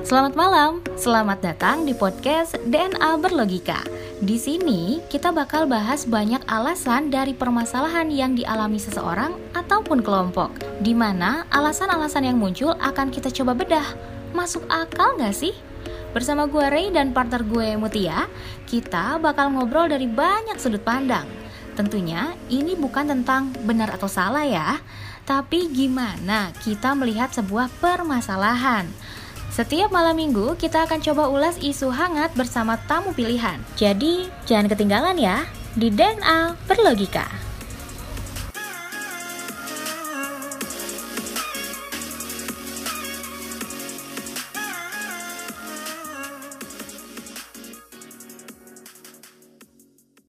Selamat malam, selamat datang di podcast DNA Berlogika. Di sini kita bakal bahas banyak alasan dari permasalahan yang dialami seseorang ataupun kelompok. Di mana alasan-alasan yang muncul akan kita coba bedah. Masuk akal nggak sih? Bersama gue Ray dan partner gue Mutia, kita bakal ngobrol dari banyak sudut pandang. Tentunya ini bukan tentang benar atau salah ya, tapi gimana kita melihat sebuah permasalahan. Setiap malam minggu kita akan coba ulas isu hangat bersama tamu pilihan. Jadi jangan ketinggalan ya di DNA Berlogika.